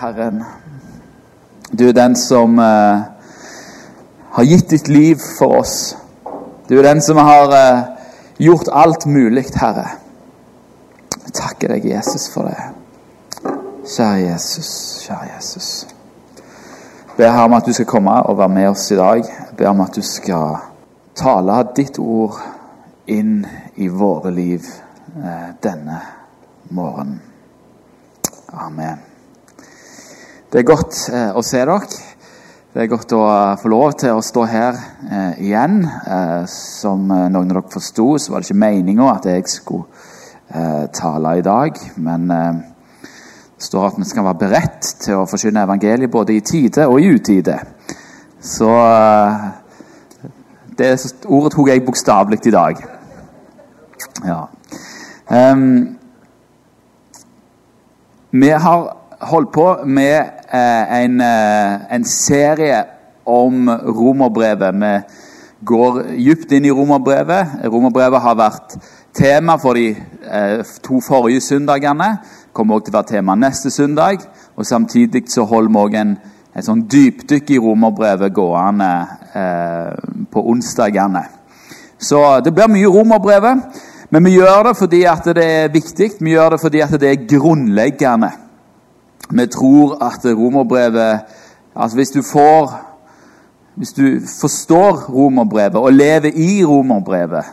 Herren. Du er den som eh, har gitt ditt liv for oss. Du er den som har eh, gjort alt mulig, Herre. Jeg takker deg, Jesus, for det. Kjære Jesus, kjære Jesus. Jeg ber her om at du skal komme og være med oss i dag. Jeg ber om at du skal tale ditt ord inn i våre liv eh, denne morgenen. Amen. Det er godt eh, å se dere. Det er godt å eh, få lov til å stå her eh, igjen. Eh, som eh, noen av dere forsto, så var det ikke meninga at jeg skulle eh, tale i dag. Men det står at vi skal være beredt til å forkynne evangeliet både i tide og i utide. Så det ordet tok jeg bokstavelig i dag. Ja. Um, vi har holdt på med eh, en, eh, en, serie om romerbrevet. Vi går dypt inn i romerbrevet. Romerbrevet har vært tema for de eh, to forrige søndagene. Kommer også til å være tema neste søndag. Og Samtidig så holder vi også en, et sånn dypdykk i romerbrevet gående eh, på onsdagene. Så det blir mye romerbrevet. Men vi gjør det fordi at det er viktig, vi gjør det fordi at det er grunnleggende. Vi tror at romerbrevet altså Hvis du får Hvis du forstår romerbrevet og lever i romerbrevet,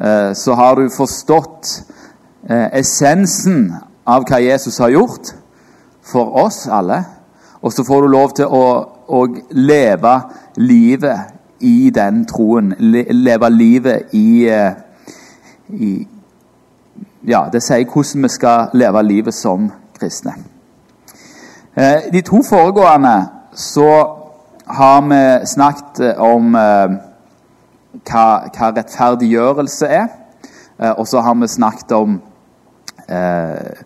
eh, så har du forstått eh, essensen av hva Jesus har gjort for oss alle. Og så får du lov til å, å leve livet i den troen. leve livet i eh, i, ja, Det sier hvordan vi skal leve livet som kristne. Eh, de to foregående så har vi snakket om eh, hva, hva rettferdiggjørelse er. Eh, og så har vi snakket om eh,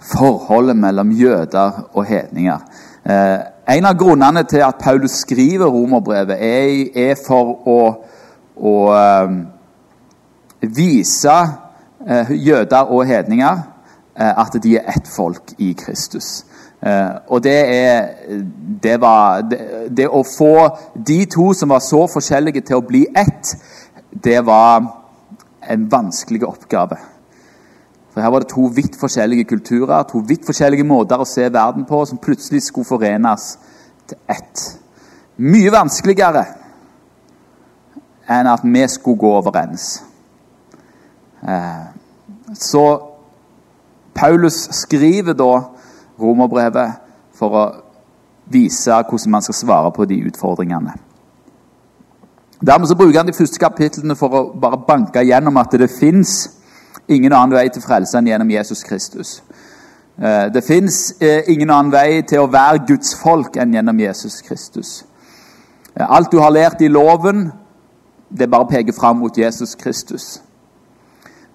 forholdet mellom jøder og hedninger. Eh, en av grunnene til at Paulus skriver romerbrevet, er, er for å, å eh, vise eh, jøder og hedninger eh, at de er ett folk i Kristus. Eh, og det er det, var, det, det å få de to som var så forskjellige, til å bli ett, det var en vanskelig oppgave. For Her var det to vidt forskjellige kulturer, to vidt forskjellige måter å se verden på, som plutselig skulle forenes til ett. Mye vanskeligere enn at vi skulle gå overens. Eh, så Paulus skriver da romerbrevet for å vise hvordan man skal svare på de utfordringene. Dermed så bruker han de første kapitlene for å bare banke gjennom at det fins ingen annen vei til frelse enn gjennom Jesus Kristus. Eh, det fins eh, ingen annen vei til å være Guds folk enn gjennom Jesus Kristus. Alt du har lært i loven, det bare peker fram mot Jesus Kristus.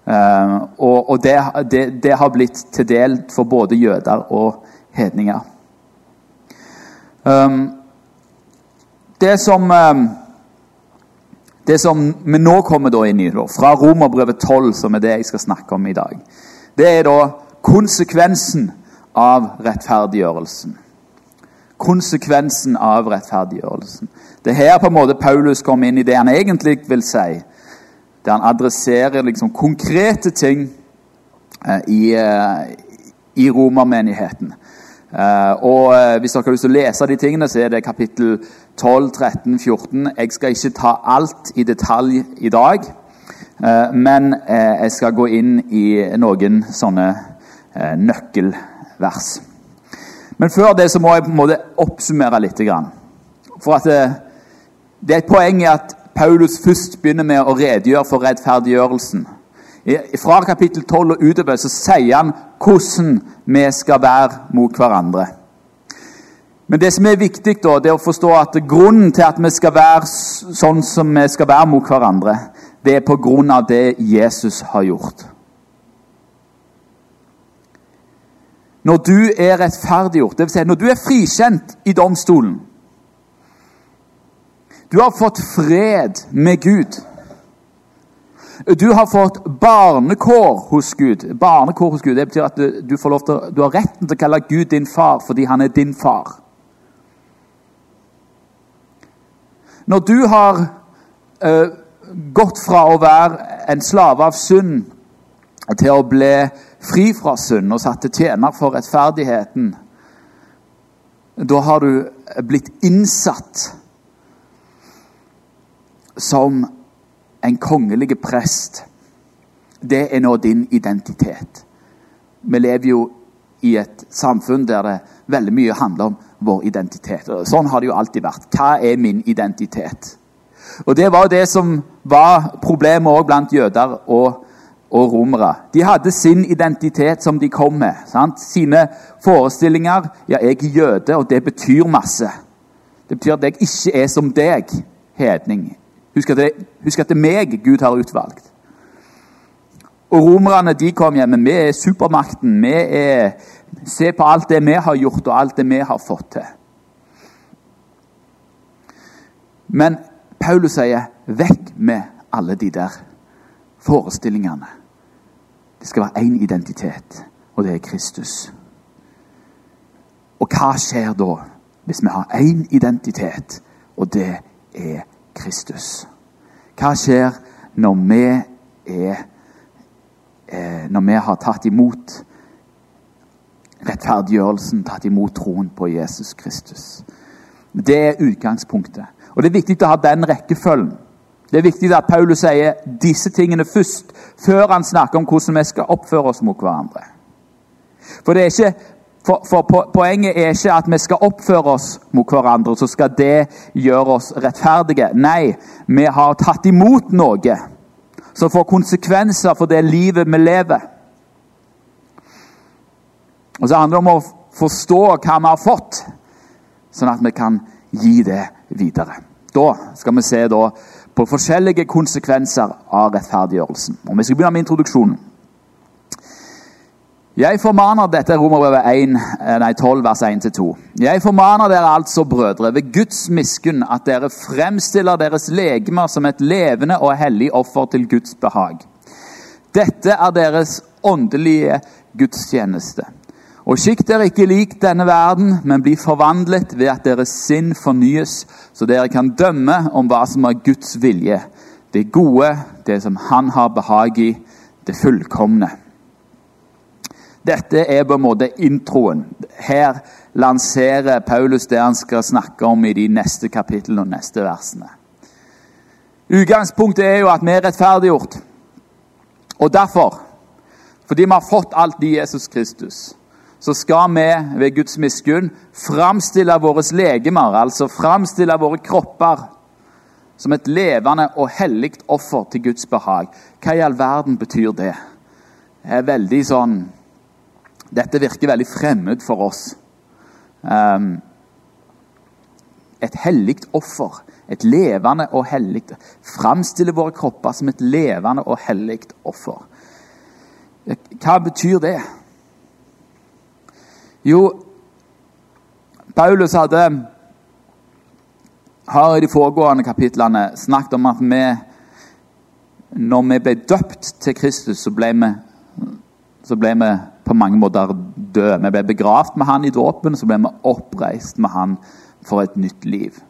Uh, og, det, det, det, har blitt til del for både jøder og hedninger. Um, det som um, Det som vi nå kommer inn i, fra Romerbrevet 12, som er det jeg skal snakke om i dag, det er da konsekvensen av rettferdiggjørelsen. Konsekvensen av rettferdiggjørelsen. Det er her på en måte Paulus kommer inn i det han egentlig vil si der han adresserer liksom konkrete ting eh, i, eh, i romermenigheten. Eh, og Hvis dere har lyst til å lese de tingene, så er det kapittel 12, 13, 14. Jeg skal ikke ta alt i detalj i dag, men jeg skal gå inn i noen sånne nøkkelvers. Men før det så må jeg på en måte oppsummere litt. For at det, det er et poeng i at Paulus først begynner med å redegjøre for rettferdiggjørelsen. Fra kapittel 12 og utover så sier han hvordan vi skal være mot hverandre. Men det som er viktig, da, det er å forstå at grunnen til at vi skal være sånn som vi skal være mot hverandre, det er på grunn av det Jesus har gjort. Når du er rettferdiggjort, dvs. Si når du er frikjent i domstolen du har fått fred med Gud. Du har fått barnekår hos Gud. Barnekår hos Gud, Det betyr at du, til, du har retten til å kalle Gud din far fordi han er din far. Når du har uh, gått fra å være en slave av synd til å bli fri fra synd og satt til tjener for rettferdigheten, da har du blitt innsatt som en kongelig prest. Det er nå din identitet. Vi lever jo i et samfunn der det veldig mye handler om vår identitet. Sånn har det jo alltid vært. Hva er min identitet? Og Det var jo det som var problemet òg blant jøder og, og, romere. De hadde sin identitet som de kom med. Sant? Sine forestillinger. Ja, jeg er jøde, og det betyr masse. Det betyr at jeg ikke er som deg, hedning. Husk at, det, husk at det er meg Gud har utvalgt. Og romerne de kom hjem. Vi er supermakten. Vi er Se på alt det vi har gjort, og alt det vi har fått til. Men Paulus sier 'vekk med alle de der forestillingene'. Det skal være én identitet, og det er Kristus. Og hva skjer da, hvis vi har én identitet, og det er Kristus? Hva skjer når vi er eh, Når vi har tatt imot rettferdiggjørelsen, tatt imot troen på Jesus Kristus. Det er utgangspunktet. Og Det er viktig å ha den rekkefølgen. Det er viktig at Paulus sier disse tingene først, før han snakker om hvordan vi skal oppføre oss mot hverandre. For, det er ikke, for, for Poenget er ikke at vi skal oppføre oss mot hverandre, så skal det gjøre oss rettferdige. Nei, vi har tatt imot noe som får konsekvenser for det livet vi lever. Og så handler det om å forstå hva vi har fått, sånn at vi kan gi det videre. Da skal vi se på forskjellige konsekvenser av rettferdiggjørelsen. Og Vi skal begynne med introduksjonen. Jeg formaner dette er Romerbrevet 12, vers 1-2. Jeg formaner dere altså, brødre, ved Guds miskunn, at dere fremstiller deres legemer som et levende og hellig offer til Guds behag. Dette er deres åndelige gudstjeneste. Og skikk dere ikke lik denne verden, men bli forvandlet ved at deres sinn fornyes, så dere kan dømme om hva som er Guds vilje, det gode, det som Han har behag i, det fullkomne. Dette er på en måte introen. Her lanserer Paulus det han skal snakke om i de neste kapitlene og neste versene. Utgangspunktet er jo at vi er rettferdiggjort. Og derfor, fordi vi har fått alt i Jesus Kristus, så skal vi ved Guds miskunn framstille våre legemer, altså framstille våre kropper, som et levende og hellig offer til Guds behag. Hva i all verden betyr det? Det er veldig sånn Dette virker veldig fremmed for oss. Um, et hellig offer. Et levende og hellig Framstille våre kropper som et levende og hellig offer. Hva betyr det? Jo, Paulus hadde har i de foregående kapitlene snakket om at vi når vi ble døpt til Kristus, så ble vi, så ble vi på mange måter død. Vi ble begravd med han i dåpen, så ble vi oppreist med han for et nytt liv.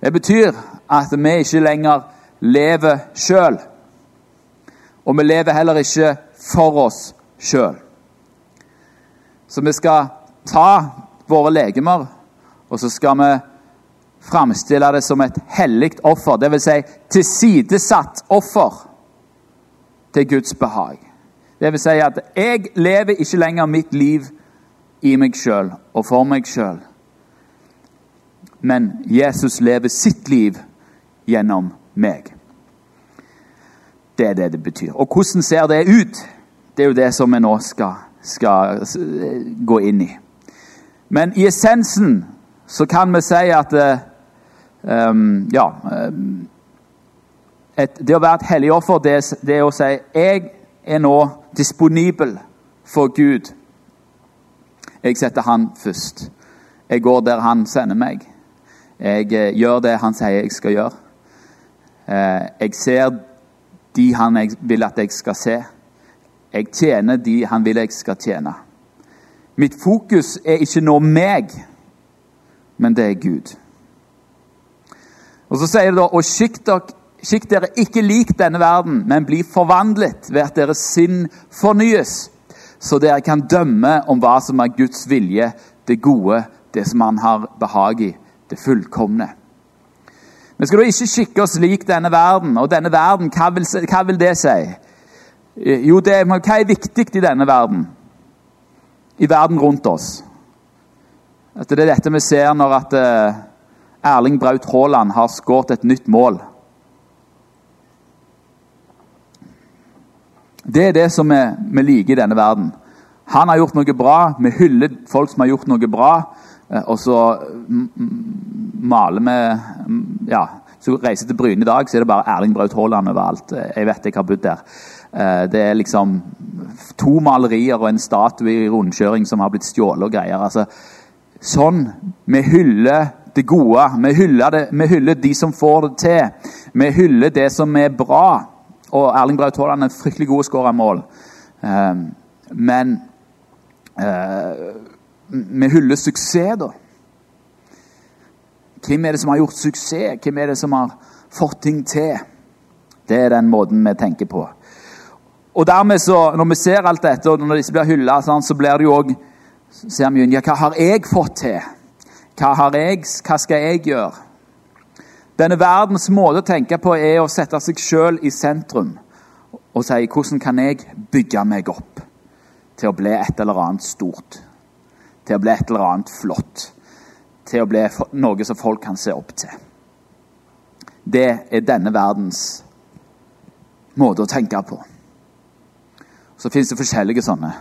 Det betyr at vi ikke lenger lever sjøl. Og vi lever heller ikke for oss sjøl. Så vi skal ta våre legemer, og så skal vi framstille det som et hellig offer. Dvs. Si, tilsidesatt offer til Guds behag. Det vil si at jeg lever ikke lenger mitt liv i meg sjøl og for meg sjøl. Men Jesus lever sitt liv gjennom meg. Det er det det betyr. Og hvordan ser det ut? Det er jo det som vi nå skal skal gå inn i. Men i essensen så kan vi si at um, Ja. Um, et, det å være et hellig offer, det, det er å si jeg er nå disponibel for Gud. Jeg setter Han først. Jeg går der Han sender meg. Jeg uh, gjør det Han sier jeg skal gjøre. Uh, jeg ser de han vil at jeg skal se. Jeg tjener de han vil jeg skal tjene. Mitt fokus er ikke nå meg, men det er Gud. Og Så sier det da og skikk dere, skikk dere ikke lik denne verden, men bli forvandlet ved at deres sinn fornyes, så dere kan dømme om hva som er Guds vilje, det gode, det som Han har behag i, det fullkomne. Vi skal da ikke skikke oss lik denne verden. Og denne verden, hva vil, hva vil det si? Jo, det, hva er viktig i denne verden? I verden rundt oss? At det er dette vi ser når at uh, Erling Braut Haaland har skåret et nytt mål. Det er det som vi, liker i denne verden. Han har gjort noe bra. Vi hyller folk som har gjort noe bra. Eh, og så maler vi ja, Så reiser til Bryne i dag, så er det bare Erling Braut Haaland overalt. Jeg vet jeg har bodd der. Eh, det er liksom to malerier og en statue i rundkjøring som har blitt stjålet og greier. Altså, sånn. Vi hyller det gode. Vi hyller, det, vi hyller de som får det til. Vi hyller det som er bra. Og Erling Braut Haaland er fryktelig god å skåre mål. Men vi hyller suksess, da. Hvem er det som har gjort suksess? Hvem er det som har fått ting til? Det er den måten vi tenker på. Og dermed så, Når vi ser alt dette, og når disse blir hylla, så blir det jo òg ser vi ja, Hva har jeg fått til? Hva, jeg, hva skal jeg gjøre? Denne verdens måte å tenke på er å sette seg sjøl i sentrum og si hvordan kan jeg bygge meg opp til å bli et eller annet stort til å bli et eller annet flott. Til å bli noe som folk kan se opp til. Det er denne verdens måte å tenke på. Så fins det forskjellige sånne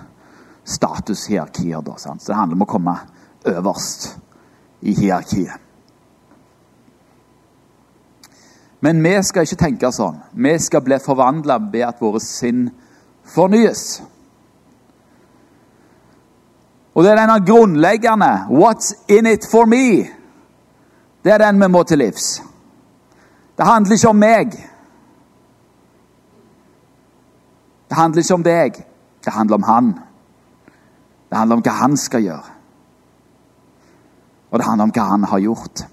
statushierarkier. Så det handler om å komme øverst i hierarkiet. Men vi skal ikke tenke sånn. Vi skal bli forvandla ved at våre sinn fornyes. Og det er denne grunnleggende 'What's in it for me?' Det er den vi må til livs. Det handler ikke om meg. Det handler ikke om deg. Det handler om han. Det handler om hva han skal gjøre. Og det handler om hva han har gjort.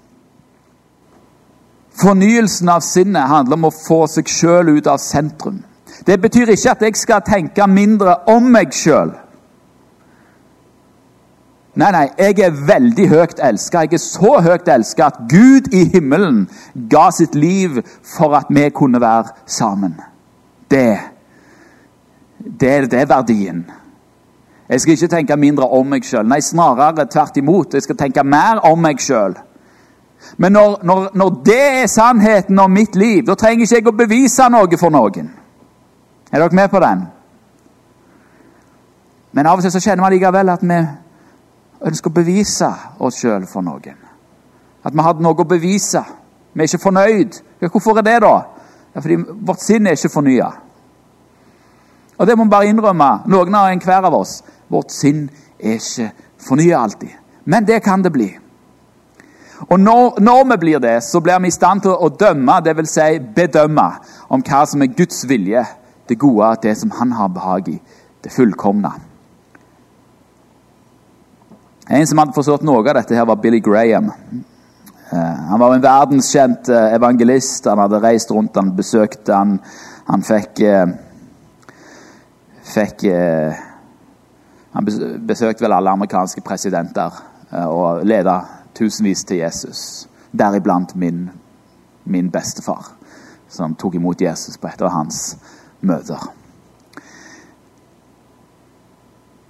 Fornyelsen av sinnet handler om å få seg sjøl ut av sentrum. Det betyr ikke at jeg skal tenke mindre om meg sjøl. Nei, nei, jeg er veldig høyt elska. Jeg er så høyt elska at Gud i himmelen ga sitt liv for at vi kunne være sammen. Det, det, det er verdien. Jeg skal ikke tenke mindre om meg sjøl. Nei, snarere tvert imot. Jeg skal tenke mer om meg sjøl. Men når, når, når, det er sannheten om mitt liv, da trenger ikke jeg å bevise noe for noen. Er dere med på den? Men av og til så kjenner man likevel at vi ønsker å bevise oss sjøl for noen. At vi hadde noe å bevise. Vi er ikke fornøyd. Ja, hvorfor er det, da? Ja, fordi vårt sinn er ikke fornya. Og det må vi bare innrømme, noen av enhver av oss. Vårt sinn er ikke fornya alltid. Men det kan det bli. Og når, når, vi blir det, så blir vi i stand til å dømme, dvs. Si bedømme, om hva som er Guds vilje, det gode, det som Han har behag i, det fullkomne. En som hadde forstått noe av dette, her var Billy Graham. Eh, han var en verdenskjent eh, evangelist. Han hadde reist rundt, han besøkte han. Han fikk eh, Fikk Han besøkte vel alle amerikanske presidenter og leda tusenvis til Jesus. Deriblant min, min bestefar, som tok imot Jesus på et av hans møter.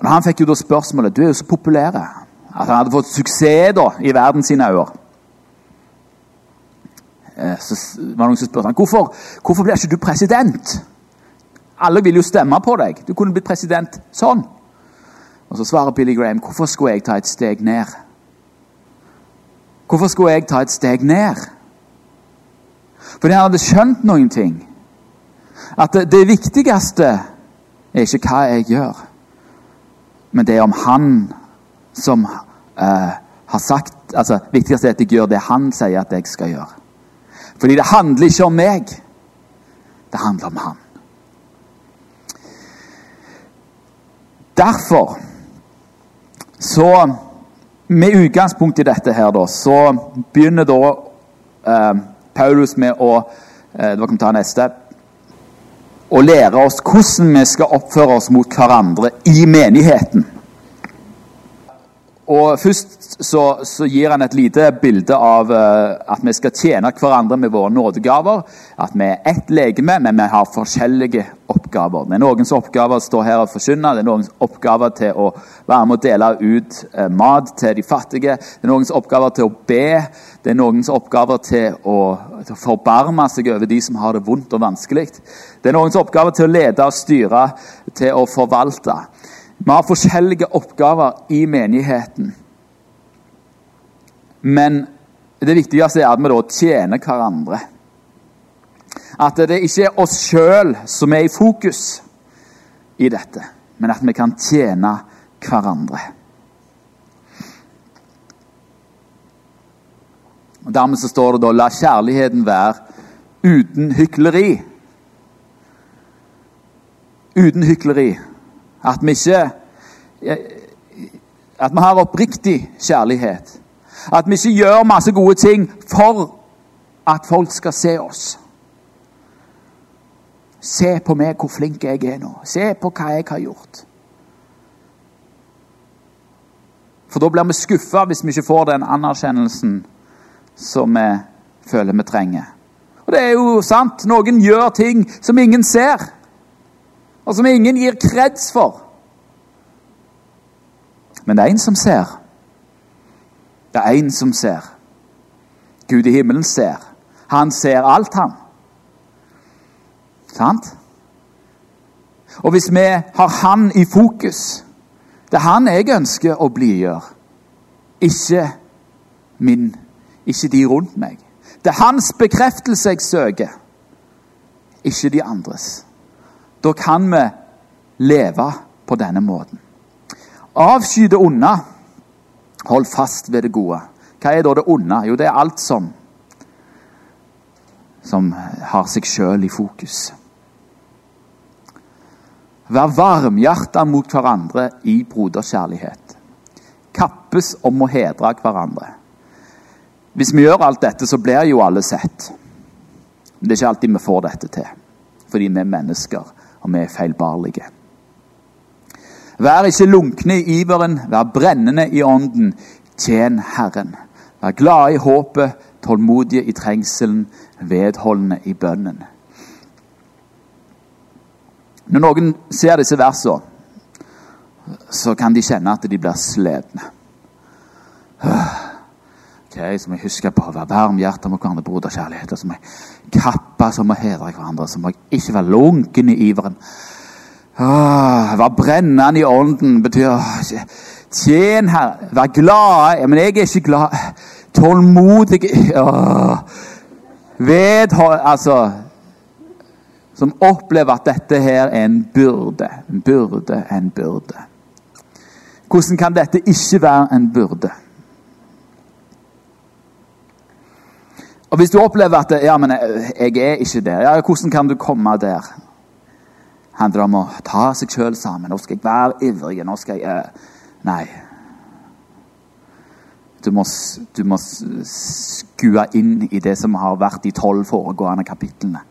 Han fikk jo da spørsmålet Du er jo så populær. At han hadde fått suksess da, i verden sine øyne. Eh, så var det noen som spurte han, hvorfor, hvorfor blir ikke du president. Alle vil jo stemme på deg. Du kunne blitt president sånn. Og Så svarer Billy Graham hvorfor skulle jeg ta et steg ned? Hvorfor skulle jeg ta et steg ned? Fordi han hadde skjønt noen ting. At det, det viktigste er ikke hva jeg gjør, men det er om han som eh, har sagt altså viktigste er at jeg gjør det han sier at jeg skal gjøre. Fordi det handler ikke om meg. Det handler om han. Derfor så med utgangspunkt i dette her, da, så begynner da eh, Paulus med å eh, var kan ta neste å lære oss hvordan vi skal oppføre oss mot hverandre i menigheten. Og Først så, så, gir han et lite bilde av uh, at vi skal tjene hverandre med våre nådegaver. At vi er ett legeme, men vi har forskjellige oppgaver. Det er noens oppgaver å stå her og forkynne, det er noens oppgaver til å være med å dele ut uh, mat til de fattige. Det er noens oppgaver til å be. Det er noens oppgaver til å, til å forbarme seg over de som har det vondt og vanskelig. Det er noens oppgaver til å lede og styre, til å forvalte. Vi har forskjellige oppgaver i menigheten. Men det viktigste er at vi da tjener hverandre. At det ikke er oss sjøl som er i fokus i dette, men at vi kan tjene hverandre. Og Dermed så står det da 'la kjærligheten være uten hykleri'. Uten hykleri. At vi ikke At vi har oppriktig kjærlighet. At vi ikke gjør masse gode ting for at folk skal se oss. Se på meg, hvor flink jeg er nå. Se på hva jeg har gjort. For da blir vi skuffa hvis vi ikke får den anerkjennelsen som vi føler vi trenger. Og det er jo sant. Noen gjør ting som ingen ser og som ingen gir kreds for. Men det er en som ser. Det er en som ser. Gud i himmelen ser. Han ser alt, han. Sant? Og hvis vi har han i fokus Det er han jeg ønsker å blidgjøre, ikke min, ikke de rundt meg. Det er hans bekreftelse jeg søker, ikke de andres. Da kan vi leve på denne måten. Avsky det onde. Hold fast ved det gode. Hva er da det onde? Jo, det er alt som som har seg sjøl i fokus. Vær varmhjerta mot hverandre i broderkjærlighet. Kappes om å hedre hverandre. Hvis vi gjør alt dette, så blir jo alle sett. Men det er ikke alltid vi får dette til, fordi vi er mennesker og vi er feilbarlige. Vær ikke lunkne i iveren, vær brennende i ånden. Tjen Herren. Vær glade i håpet, tålmodige i trengselen, vedholdende i bønnen. Når noen ser disse versene, så kan de kjenne at de blir slitne. Ok, Så må jeg huske på å være varmhjertet mot hverandre, broderkjærlighet. Så må jeg kappe, så må jeg hedre hverandre. Så må jeg ikke være lunken i iveren. Åh, være brennende i ånden betyr Tjen her. Vær glad. Men jeg er ikke glad. Tålmodig Vedhold Altså Som opplever at dette her er en byrde. En byrde, en byrde. Hvordan kan dette ikke være en byrde? Og Hvis du opplever at ja, men jeg er ikke der, ja, hvordan kan du komme der? Handler om å ta seg sjøl sammen? Nå skal jeg være ivrig. nå skal jeg... Uh, nei. Du må, du må skue inn i det som har vært de tolv foregående kapitlene.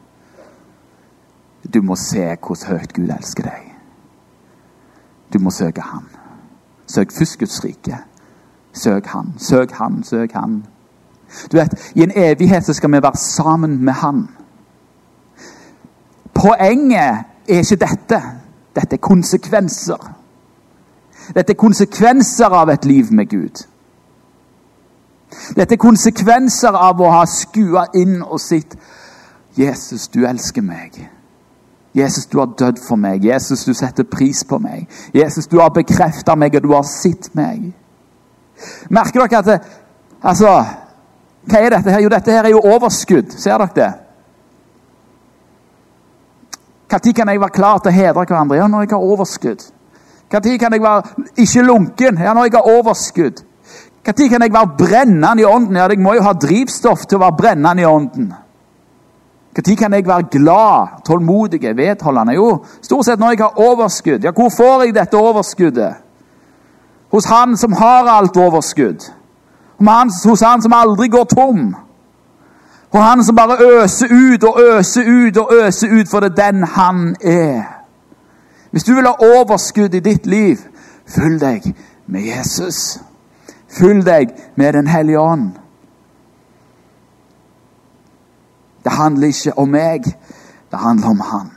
Du må se hvordan høyt Gud elsker deg. Du må søke Han. Søk først Guds rike. Søk Han, søk Han, søk Han. Du vet, I en evighet så skal vi være sammen med Han. Poenget er ikke dette. Dette er konsekvenser. Dette er konsekvenser av et liv med Gud. Dette er konsekvenser av å ha skua inn og sett Jesus, du elsker meg. Jesus, du har dødd for meg. Jesus, du setter pris på meg. Jesus, du har bekrefta meg, og du har sett meg. Merker dere at det, altså, hva er dette her? Jo, dette her er jo overskudd. Ser dere det? Når kan jeg være klar til å hedre hverandre? Ja, når jeg har overskudd. Når kan jeg være ikke lunken? Ja, når jeg har overskudd. Når kan jeg være brennende i ånden? Ja, jeg må jo ha drivstoff til å være brennende i ånden. Når kan jeg være glad, tålmodig, vedholdende? Jo, stort sett når jeg har overskudd. Ja, hvor får jeg dette overskuddet? Hos Han som har alt overskudd. Hos Han som aldri går tom. Og Han som bare øser ut og øser ut og øser ut, for det er den Han er. Hvis du vil ha overskudd i ditt liv, følg deg med Jesus. Følg deg med Den hellige ånd. Det handler ikke om meg, det handler om Han.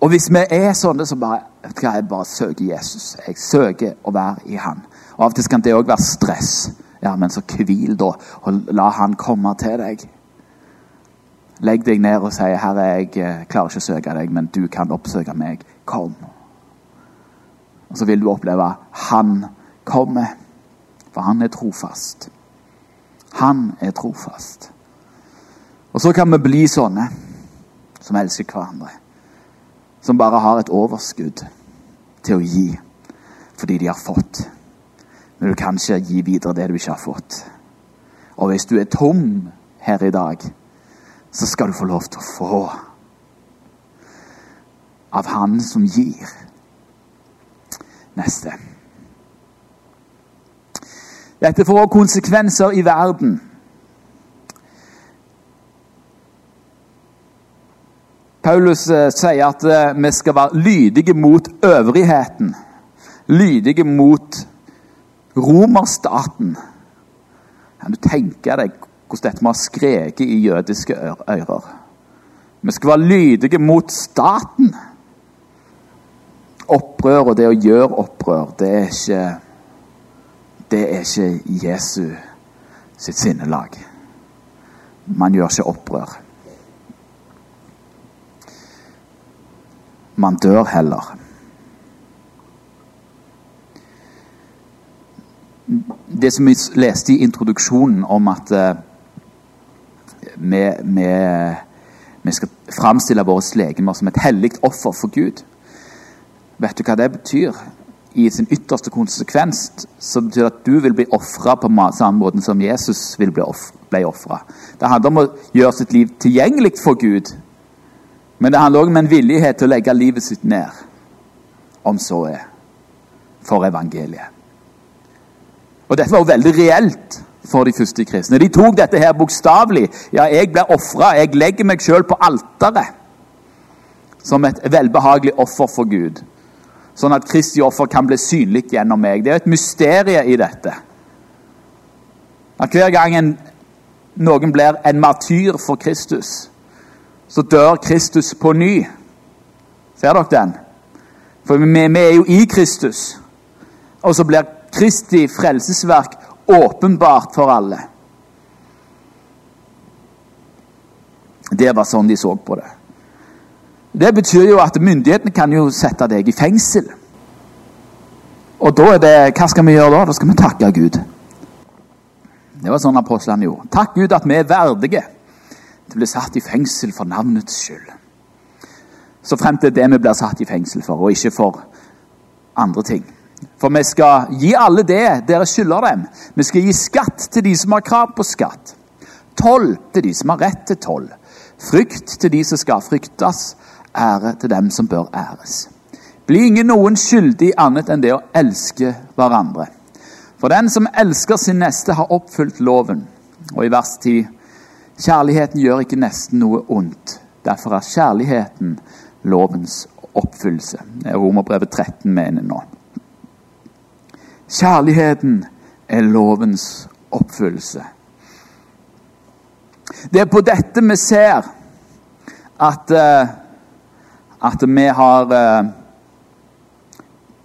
Og hvis vi er sånne som bare jeg bare søker Jesus, jeg søker å være i Han Og Av og til kan det òg være stress. Ja, men så hvil, da, og la Han komme til deg. Legg deg ned og si 'Herre, jeg eh, klarer ikke å søke deg, men du kan oppsøke meg. Kom.' Og så vil du oppleve Han kommer, for Han er trofast. Han er trofast. Og så kan vi bli sånne som elsker hverandre. Som bare har et overskudd til å gi fordi de har fått. Men du kan ikke gi videre det du ikke har fått. Og hvis du er tom her i dag, så skal du få lov til å få av Han som gir. Neste. Dette får konsekvenser i verden. Paulus eh, sier at eh, vi skal være lydige mot øvrigheten. Lydige mot romerstaten. Kan du tenke deg hvordan dette må ha skreket i jødiske ører? Vi skal være lydige mot staten. Opprør og det å gjøre opprør, det er ikke Det er ikke Jesu sitt sinnelag. Man gjør ikke opprør. Man dør heller. Det som vi leste i introduksjonen om at uh, vi, vi, skal framstille våre legemer som et hellig offer for Gud. Vet du hva det betyr? I sin ytterste konsekvens så betyr det at du vil bli ofra på samme måte som Jesus vil bli ofra. Det handler om å gjøre sitt liv tilgjengelig for Gud. Men det handler òg om en villighet til å legge livet sitt ned, om så er, for evangeliet. Og Dette var jo veldig reelt for de første kristne. De tok dette her bokstavelig. Ja, jeg blir ofra. Jeg legger meg sjøl på alteret som et velbehagelig offer for Gud. Sånn at Kristi offer kan bli synlig gjennom meg. Det er et mysterium i dette. At hver gang en, noen blir en martyr for Kristus, så dør Kristus på ny. Ser dere den? For vi, vi er jo i Kristus. Og så blir Kristi frelsesverk åpenbart for alle. Det var sånn de så på det. Det betyr jo at myndighetene kan jo sette deg i fengsel. Og da er det Hva skal vi gjøre da? Da skal vi takke Gud. Det var sånn apostlene gjorde. Takk Gud at vi er verdige til å bli satt i fengsel for navnets skyld. Så frem til det vi blir satt i fengsel for, og ikke for andre ting. For vi skal gi alle det dere skylder dem. Vi skal gi skatt til de som har krav på skatt. Toll til de som har rett til toll. Frykt til de som skal fryktes. Ære til dem som bør æres. Bli ingen noen skyldig annet enn det å elske hverandre. For den som elsker sin neste, har oppfylt loven. Og i vers 10.: Kjærligheten gjør ikke nesten noe ondt. Derfor er kjærligheten lovens oppfyllelse. Det er Romerbrevet 13 mener nå. Kjærligheten er lovens oppfyllelse. Det er på dette vi ser at, uh, at vi har uh,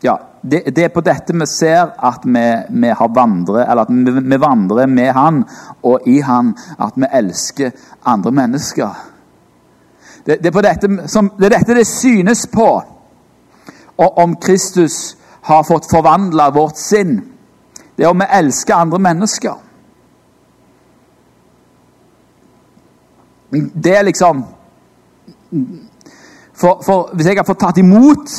Ja, det, det, er på dette vi ser at vi, vi har vandret, eller at vi, vi, vandrer med Han og i Han, at vi elsker andre mennesker. Det, det, er, dette som, det er dette det synes på. Og om Kristus har fått forvandla vårt sinn. Det er om vi elsker andre mennesker. Det er liksom for, for, hvis jeg har fått tatt imot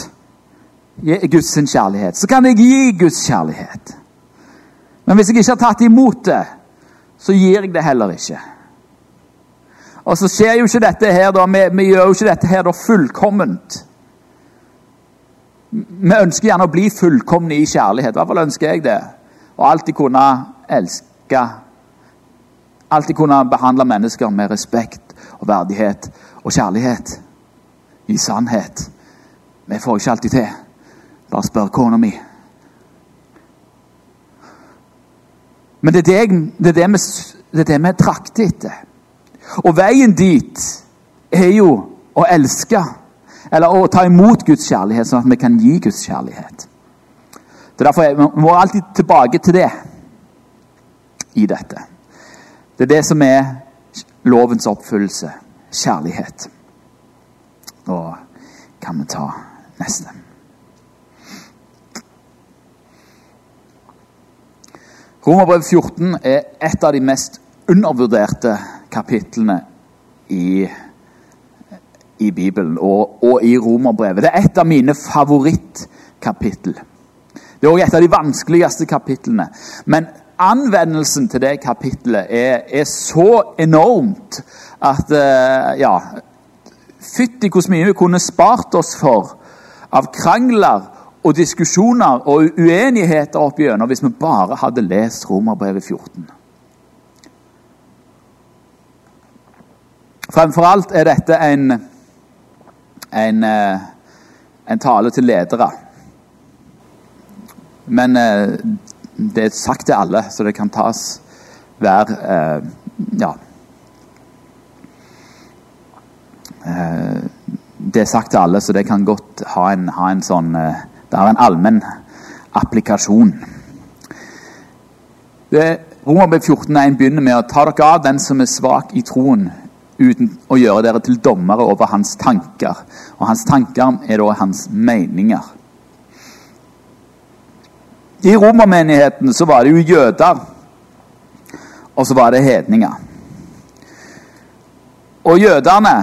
Guds kjærlighet, så kan jeg gi Guds kjærlighet. Men hvis jeg ikke har tatt imot det, så gir jeg det heller ikke. Og så skjer jo ikke dette her da, vi, vi gjør jo ikke dette her da fullkomment. Vi ønsker gjerne å bli fullkomne i kjærlighet. I hvert fall ønsker jeg det. Og alltid kunne elske. Alltid kunne behandle mennesker med respekt og verdighet og kjærlighet. I sannhet. Vi får ikke alltid til. Bare spør kona mi. Men det er det, det, er det, vi, det er det vi trakter etter. Og veien dit er jo å elske. Eller å ta imot Guds kjærlighet, sånn at vi kan gi Guds kjærlighet. Det er derfor jeg, Vi må alltid tilbake til det i dette. Det er det som er lovens oppfyllelse kjærlighet. Og kan vi ta neste. Romerbrev 14 er et av de mest undervurderte kapitlene i, i Bibelen og, og, i Romerbrevet. Det er et av mine favorittkapittel. Det er òg et av de vanskeligste kapitlene. Men anvendelsen til det kapittelet er, er så enormt at uh, Ja. Fytti hvor mye vi kunne spart oss for av krangler og diskusjoner og uenigheter opp igjennom hvis vi bare hadde lest Romerbrevet 14. Fremfor alt er dette en, en, eh, en tale til ledere. Men eh, det er sagt til alle, så det kan tas hver eh, Ja. Det er sagt til alle, så det kan godt ha en, ha en sånn Det har en allmenn applikasjon. Romerbrev 14.1 begynner med å ta dere av den som er svak i troen, uten å gjøre dere til dommere over hans tanker. Og hans tanker er da hans meninger. I romermenigheten så var det jo jøder, og så var det hedninger. Og jødene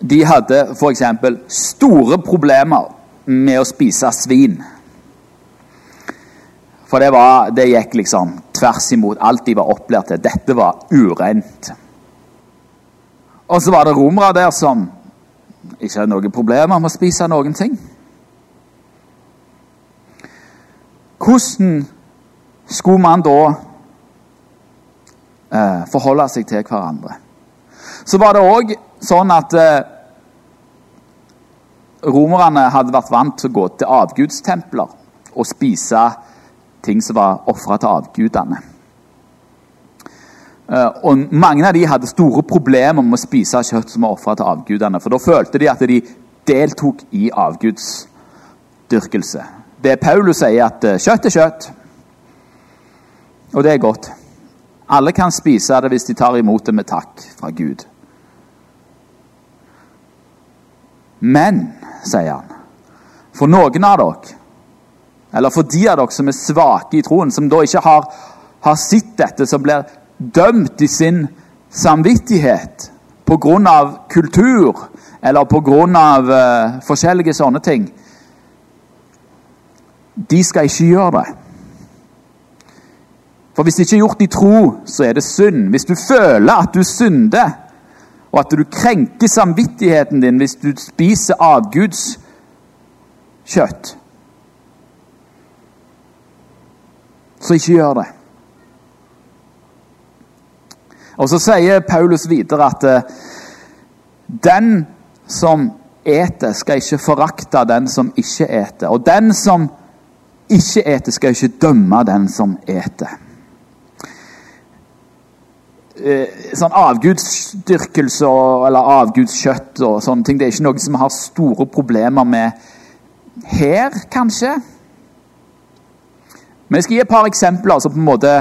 de hadde f.eks. store problemer med å spise svin. For det, var, det gikk liksom tvers imot alt de var opplært til. Dette var urent. Og så var det romere der som ikke hadde noen problemer med å spise noen ting. Hvordan skulle man da eh, forholde seg til hverandre? Så var det òg sånn at eh, romerne hadde vært vant til å gå til avgudstempler og spise ting som var ofra til avgudene. Eh, og Mange av de hadde store problemer med å spise kjøtt som var ofra til avgudene. For da følte de at de deltok i avgudsdyrkelse. Det Paulus sier, at eh, kjøtt er kjøtt, og det er godt. Alle kan spise det hvis de tar imot det med takk fra Gud. Men, sier han, for noen av dere, eller for de av dere som er svake i troen, som da ikke har, har sett dette, som blir dømt i sin samvittighet pga. kultur eller pga. Uh, eh, forskjellige sånne ting, de skal ikke gjøre det. For hvis det ikke er gjort i tro, så er det synd. Hvis du føler at du synder, og at du krenker samvittigheten din hvis du spiser avguds kjøtt, så ikke gjør det. Og Så sier Paulus videre at eh, den som eter, skal ikke forakte den som ikke eter. Og den som ikke eter, skal ikke dømme den som eter. Eh, sånn Avgudsdyrkelse eller avgudskjøtt og sånne ting, det er ikke noe som vi har store problemer med her, kanskje. Men jeg skal gi et par eksempler som på en måte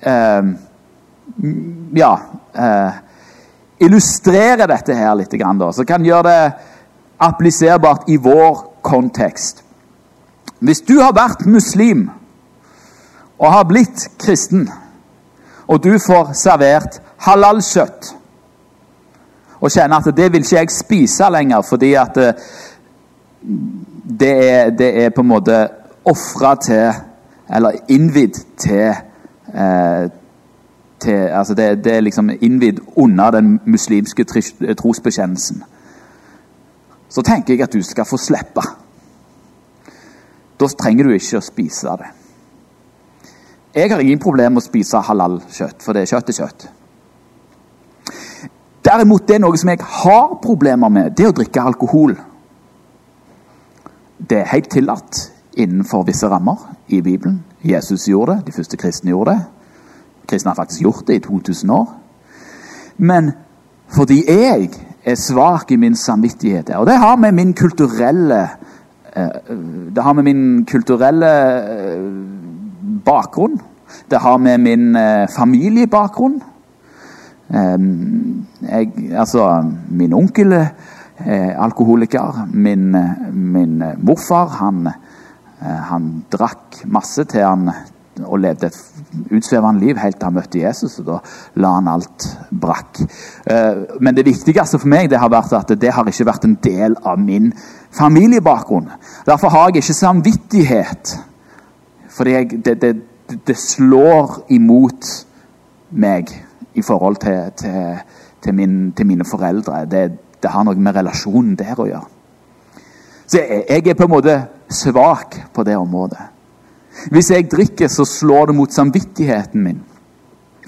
eh, ja, eh, illustrere dette her litt, da, så kan gjøre det appliserbart i vår kontekst. Hvis du har vært muslim og har blitt kristen, og du får servert halalkjøtt og kjenner at det vil ikke jeg spise lenger fordi at eh, det er, det er på en måte ofra til Eller innvidd til eh, til altså det, det er liksom innvidd under den muslimske trosbekjennelsen. Så tenker jeg at du skal få slippe. Da trenger du ikke å spise det. Jeg har ingen problemer med å spise halal-kjøtt, for det er kjøtt er kjøtt. Derimot det er noe som jeg har problemer med, det er å drikke alkohol. Det er helt tillatt innenfor visse rammer i Bibelen. Jesus gjorde det, de første kristne gjorde det. Kristne har faktisk gjort det i 2000 år. Men fordi jeg er svak i min samvittighet, og det har med min kulturelle eh, Det har med min kulturelle eh, bakgrunn. Det har med min eh, familiebakgrunn. Jeg, altså, min onkel er alkoholiker. Min, min morfar han, han drakk masse til han og levde et utsvevende liv helt til han møtte Jesus. og Da la han alt brakk. Men det viktigste for meg det har vært at det har ikke vært en del av min familiebakgrunn. Derfor har jeg ikke samvittighet. Fordi jeg, det, det, det slår imot meg i forhold til, til, til, min, til mine foreldre. Det, det, har noe med relasjonen der å gjøre. Så jeg, jeg er på en måte svak på det området. Hvis jeg drikker, så slår det mot samvittigheten min.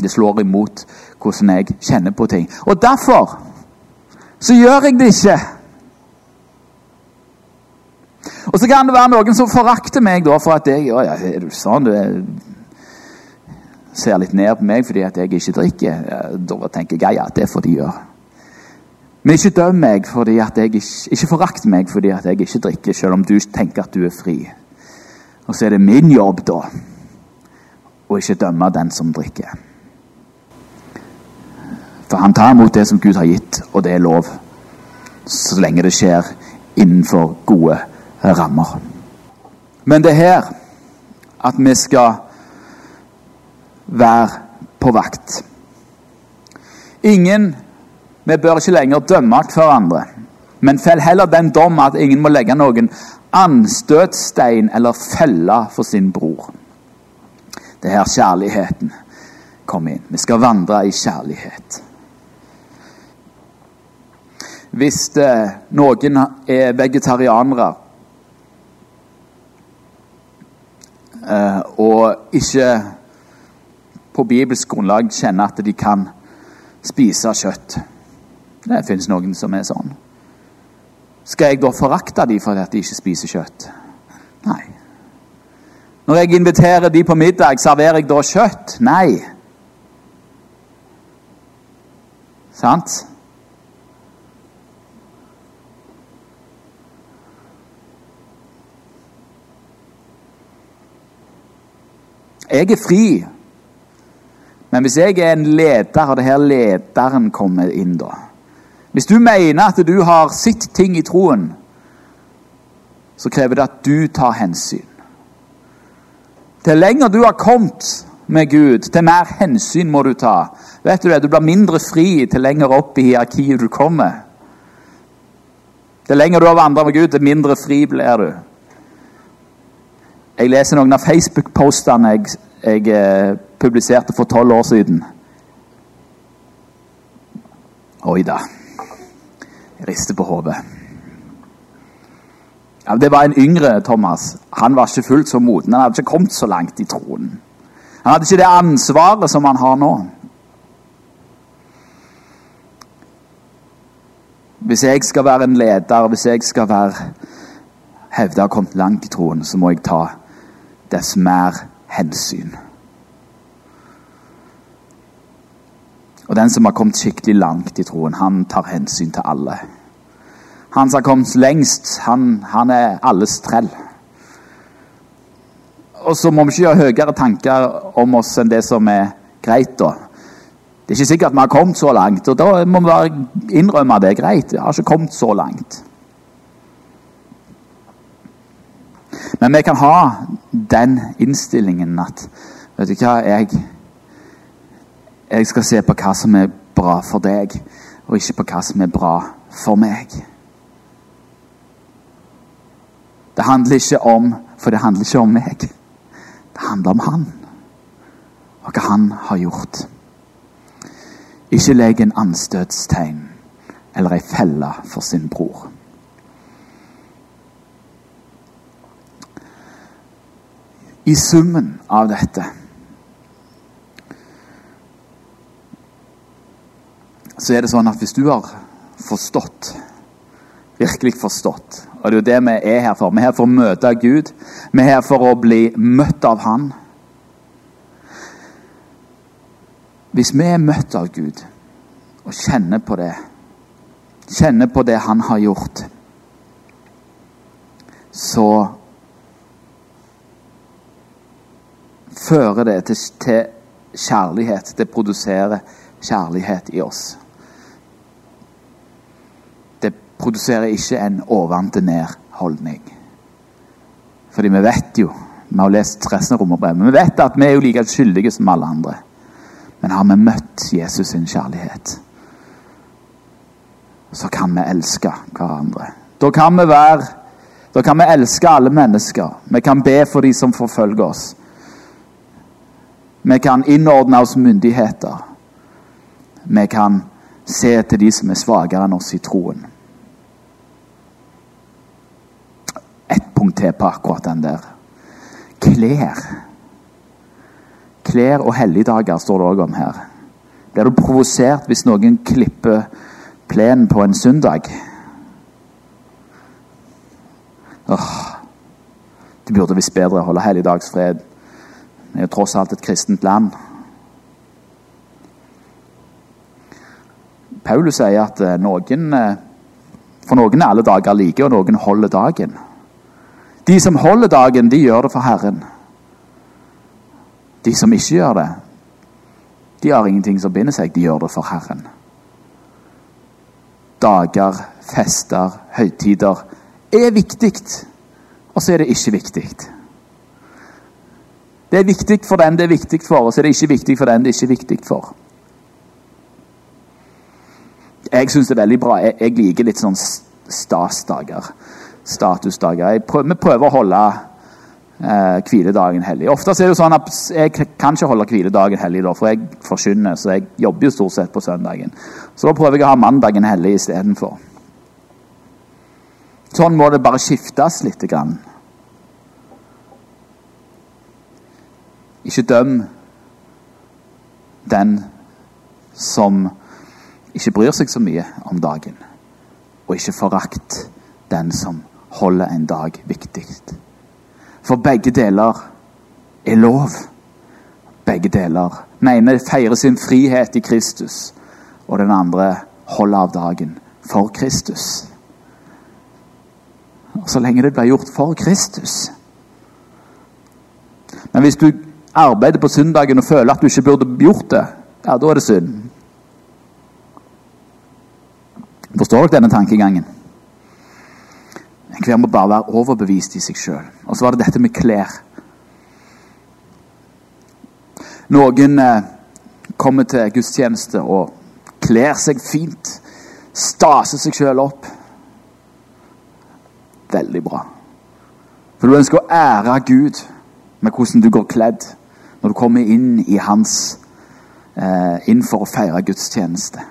Det slår imot hvordan jeg kjenner på ting. Og derfor så gjør jeg det ikke. Og så kan det være noen som forakter meg da for at jeg ja, ja, er du sånn, du er ser litt ned på meg fordi at jeg ikke drikker, da tenker jeg ja, det får de gjøre. Men ikke døm meg fordi at jeg ikke, ikke forakt meg fordi at jeg ikke drikker, selv om du tenker at du er fri. Og så er det min jobb, da, å ikke dømme den som drikker. For han tar imot det som Gud har gitt, og det er lov. Så lenge det skjer innenfor gode rammer. Men det er her at vi skal være på vakt. Ingen Vi bør ikke lenger dømme hverandre, men fell heller den dom at ingen må legge noen anstøtstein eller felle for sin bror. Det er her kjærligheten kommer inn. Vi skal vandre i kjærlighet. Hvis eh, noen er vegetarianere eh, og ikke på bibelsk grunnlag kjenner at de kan spise kjøtt. Det finnes noen som er sånn. Skal jeg da forakte dem for at de ikke spiser kjøtt? Nei. Når jeg inviterer de på middag, serverer jeg da kjøtt? Nei. Sant? Jeg er fri men hvis jeg er en leder, og det her lederen kommer inn da Hvis du mener at du har sett ting i troen, så krever det at du tar hensyn. Til lenger du har kommet med Gud, til mer hensyn må du ta. Vet Du det, du blir mindre fri til lenger opp i hierarkiet du kommer. Til lenger du har vandret med Gud, til mindre fri blir du. Jeg leser noen av Facebook-postene jeg, jeg eh, publiserte for tolv år siden. Oi da. Rister på hodet. Ja, det var en yngre Thomas. Han var ikke fullt så moden. Han hadde ikke kommet så langt i troen. Han hadde ikke det ansvaret som han har nå. Hvis jeg skal være en leder, hvis jeg skal være hevde å ha kommet langt i troen, så må jeg ta dess mer hensyn. Og den som har kommet skikkelig langt i troen, han tar hensyn til alle. Han som har kommet lengst, han, han er alles trell. Og så må vi ikke gjøre høyere tanker om oss enn det som er greit, da. Det er ikke sikkert vi har kommet så langt, og da må vi bare innrømme det. Greit, vi har ikke kommet så langt. Men vi kan ha den innstillingen at Vet du hva, jeg jeg skal se på hva som er bra for deg, og ikke på hva som er bra for meg. Det handler ikke om For det handler ikke om meg. Det handler om han, og hva han har gjort. ikke legg en anstøtstegn eller ei felle for sin bror. I summen av dette så er det sånn at hvis du har forstått, virkelig forstått Og det er jo det vi er her for. Vi er her for å møte Gud. Vi er her for å bli møtt av Han. Hvis vi er møtt av Gud og kjenner på det, kjenner på det Han har gjort, så fører det til, til kjærlighet. Det produserer kjærlighet i oss. Det produserer ikke en oventil-ned-holdning. Fordi vi vet jo Vi har lest resten av romerbrevet. Vi vet at vi er jo like skyldige som alle andre. Men har vi møtt Jesus sin kjærlighet, så kan vi elske hverandre. Da kan vi være Da kan vi elske alle mennesker. Vi kan be for de som forfølger oss. Vi kan innordne oss myndigheter. Vi kan se til de som er svakere enn oss i troen. Ett punkt til på akkurat den der. Klær. Klær og helligdager står det òg om her. Blir du provosert hvis noen klipper plenen på en søndag? Åh, det burde visst bedre å holde helligdagsfred vi er jo tross alt et kristent land. Paulus sier at eh, noen eh, For noen er alle dager like, og noen holder dagen. De som holder dagen, de gjør det for Herren. De som ikke gjør det, de har ingenting som binder seg. De gjør det for Herren. Dager, fester, høytider er viktig, og så er det ikke viktig. Det er viktig for den det er viktig for, og så er det ikke viktig for den det er ikke viktig for. Jeg syns det er veldig bra. Jeg, jeg liker litt sånn stasdager. Statusdager. Prøver, vi prøver å holde eh, hviledagen hellig. Ofte er det jo sånn at jeg kan ikke holde hviledagen hellig, da, for jeg forkynner. Så jeg jobber jo stort sett på søndagen. Så da prøver jeg å ha mandagen hellig istedenfor. Sånn må det bare skiftes litt. Grann. Ikke døm den som ikke bryr seg så mye om dagen. Og ikke forakt den som holder en dag viktig. For begge deler er lov. Begge deler. Den ene feirer sin frihet i Kristus, og den andre holder av dagen for Kristus. Og så lenge det blir gjort for Kristus. Men hvis du arbeider på søndagen og føler at du ikke burde gjort det, ja, da er det synd. Forstår dere denne tankegangen? Enhver må bare være overbevist i seg sjøl. Og så var det dette med klær. Noen eh, kommer til gudstjeneste og kler seg fint. Staser seg sjøl opp. Veldig bra. For du ønsker å ære Gud med hvordan du går kledd når du kommer inn i hans eh, inn for å feire gudstjeneste.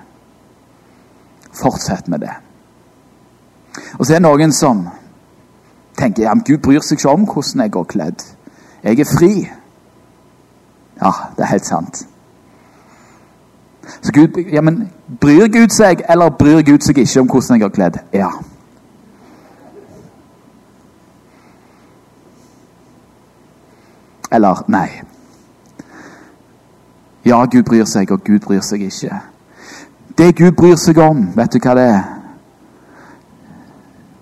Fortsett med det. Og så er det noen som tenker men Gud bryr seg ikke om hvordan jeg går kledd. Jeg er fri. Ja, det er helt sant. Så Gud, ja, men Bryr Gud seg, eller bryr Gud seg ikke om hvordan jeg går kledd? Ja. Eller nei. Ja, Gud bryr seg, og Gud bryr seg ikke. Det Gud bryr seg om, vet du hva det er?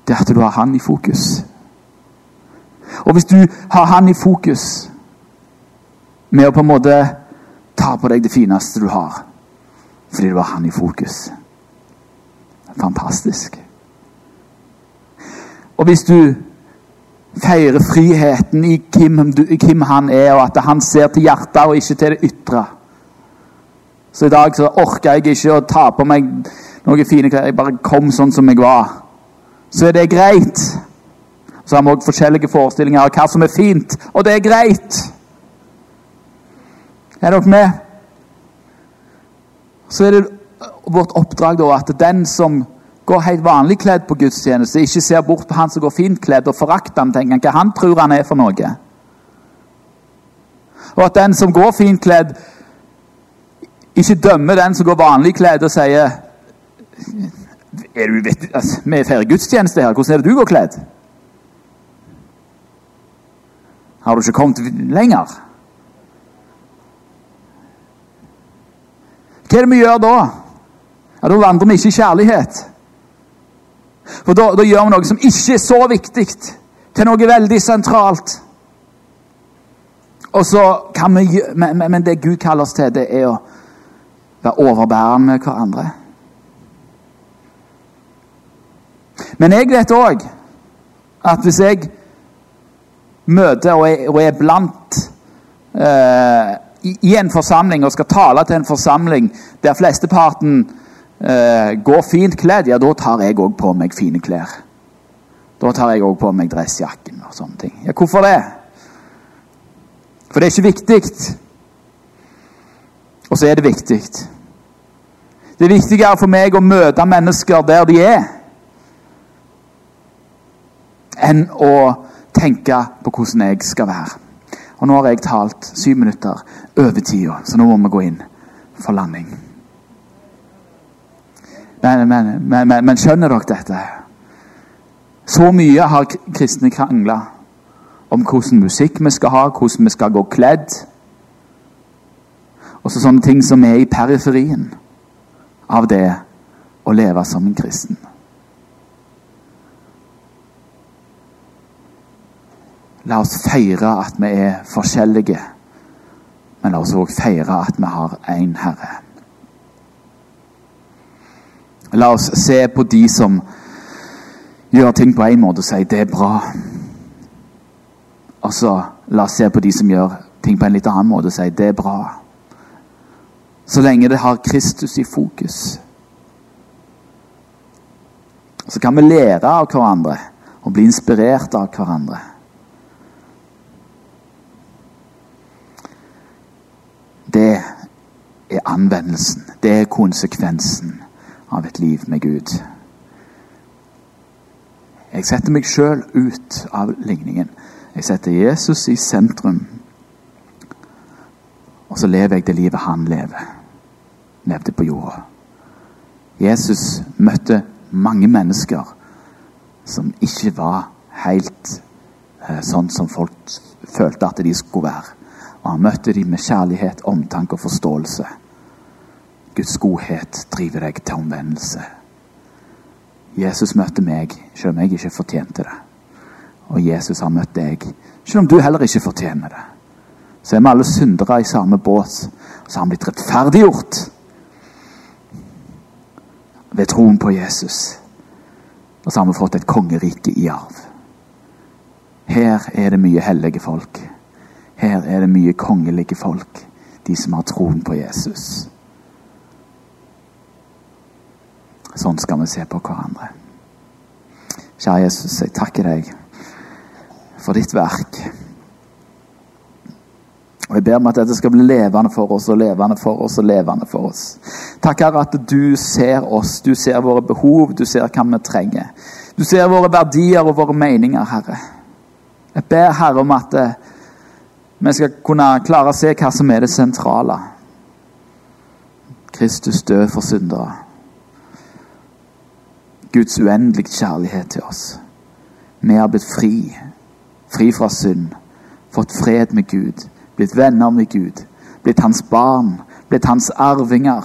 Det er at du har Han i fokus. Og hvis du har Han i fokus med å på en måte ta på deg det fineste du har fordi du har Han i fokus Fantastisk. Og hvis du feirer friheten i hvem, hvem han er, og at han ser til hjertet og ikke til det ytre så i dag så orker jeg ikke å ta på meg noen fine klær. Jeg bare kom sånn som jeg var. Så er det greit. Så har vi òg forskjellige forestillinger av hva som er fint, og det er greit. Er dere med? så er det vårt oppdrag da at den som går helt vanlig kledd på gudstjeneste, ikke ser bort på han som går fint kledd, og forakter han, tenker han hva han tror han er for noe. Og at den som går fint kledd, ikke dømmer den som går vanlig kledd og sier er du, vet, altså, Vi feirer gudstjeneste her, hvordan er det du går kledd? Har du ikke kommet lenger? Hva er det vi gjør da? Ja, Da vandrer vi ikke i kjærlighet. For da, da gjør vi noe som ikke er så viktig, til noe veldig sentralt. Og så kan vi, men, men det Gud kaller oss til, det er å være overbærende med hverandre. Men jeg vet òg at hvis jeg møter og er, og er blant eh, i, i, en forsamling og skal tale til en forsamling der flesteparten eh, går fint kledd, ja, da tar jeg òg på meg fine klær. Da tar jeg òg på meg dressjakken og sånne ting. Ja, hvorfor det? For det er ikke viktig. Og så er det viktig. Det er viktigere for meg å møte mennesker der de er, enn å tenke på hvordan jeg skal være. Og nå har jeg talt syv minutter over tida, så nå må vi gå inn for landing. Men, men, men, men skjønner dere dette? Så mye har kristne krangla om hvordan musikk vi skal ha, hvordan vi skal gå kledd. Og så sånne ting som er i periferien av det å leve som en kristen. La oss feire at vi er forskjellige, men la oss òg feire at vi har én Herre. La oss se på de som gjør ting på én måte og si det er bra. Og så la oss se på de som gjør ting på en litt annen måte og si det er bra. Så lenge det har Kristus i fokus. Så kan vi lære av hverandre og bli inspirert av hverandre. Det er anvendelsen. Det er konsekvensen av et liv med Gud. Jeg setter meg sjøl ut av ligningen. Jeg setter Jesus i sentrum. Og så lever jeg det livet han lever. Levde på jorda. Jesus møtte mange mennesker som ikke var helt eh, sånn som folk følte at de skulle være. Og han møtte dem med kjærlighet, omtanke og forståelse. Guds godhet driver deg til omvendelse. Jesus møtte meg, selv om jeg ikke fortjente det. Og Jesus har møtt deg, selv om du heller ikke fortjener det. Så er vi alle syndere i samme båt, så har han blitt rettferdiggjort ved troen på Jesus. Og så har vi fått et kongerike i arv. Her er det mye hellige folk. Her er det mye kongelige folk. De som har troen på Jesus. Sånn skal vi se på hverandre. Kjære Jesus, jeg takker deg for ditt verk. Og Jeg ber om at dette skal bli levende for oss og levende for oss og levende for oss. Takk, Herre, at du ser oss. Du ser våre behov, du ser hva vi trenger. Du ser våre verdier og våre meninger, Herre. Jeg ber, Herre, om at eh, vi skal kunne klare å se hva som er det sentrale. Kristus død for syndere. Guds uendelige kjærlighet til oss. Vi har blitt fri fri fra synd, fått fred med Gud, blitt venner med Gud, blitt hans barn, blitt hans arvinger.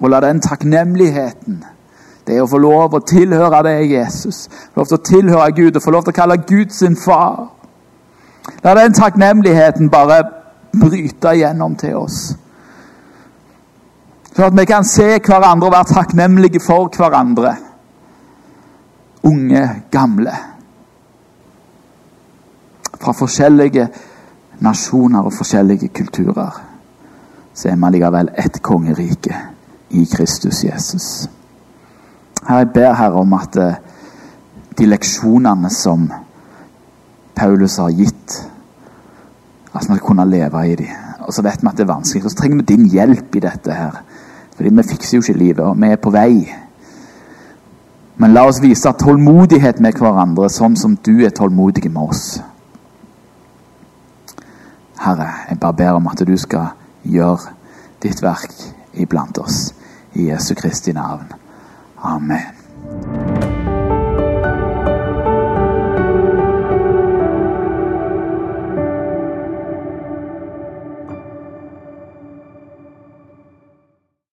Og la den takknemligheten, det å få lov å tilhøre deg, Jesus, få lov til å tilhøre Gud og få lov til å kalle Gud sin far La den takknemligheten bare bryte igjennom til oss. Sånn at vi kan se hverandre og være takknemlige for hverandre unge, gamle. Fra forskjellige nasjoner og forskjellige kulturer. Så er vi likevel ett kongerike i Kristus Jesus. Her Jeg ber Herre om at eh, de leksjonene som Paulus har gitt, at vi kunne leve i dem. og så vet vi at det er vanskelig. Og så trenger vi din hjelp i dette her. Fordi vi fikser jo ikke livet, og vi er på vei. Men la oss vise tålmodighet med hverandre, sånn som du er tålmodig med oss. Herre, jeg bare ber om at du skal gjøre ditt verk iblant oss. I Jesu Kristi navn. Amen.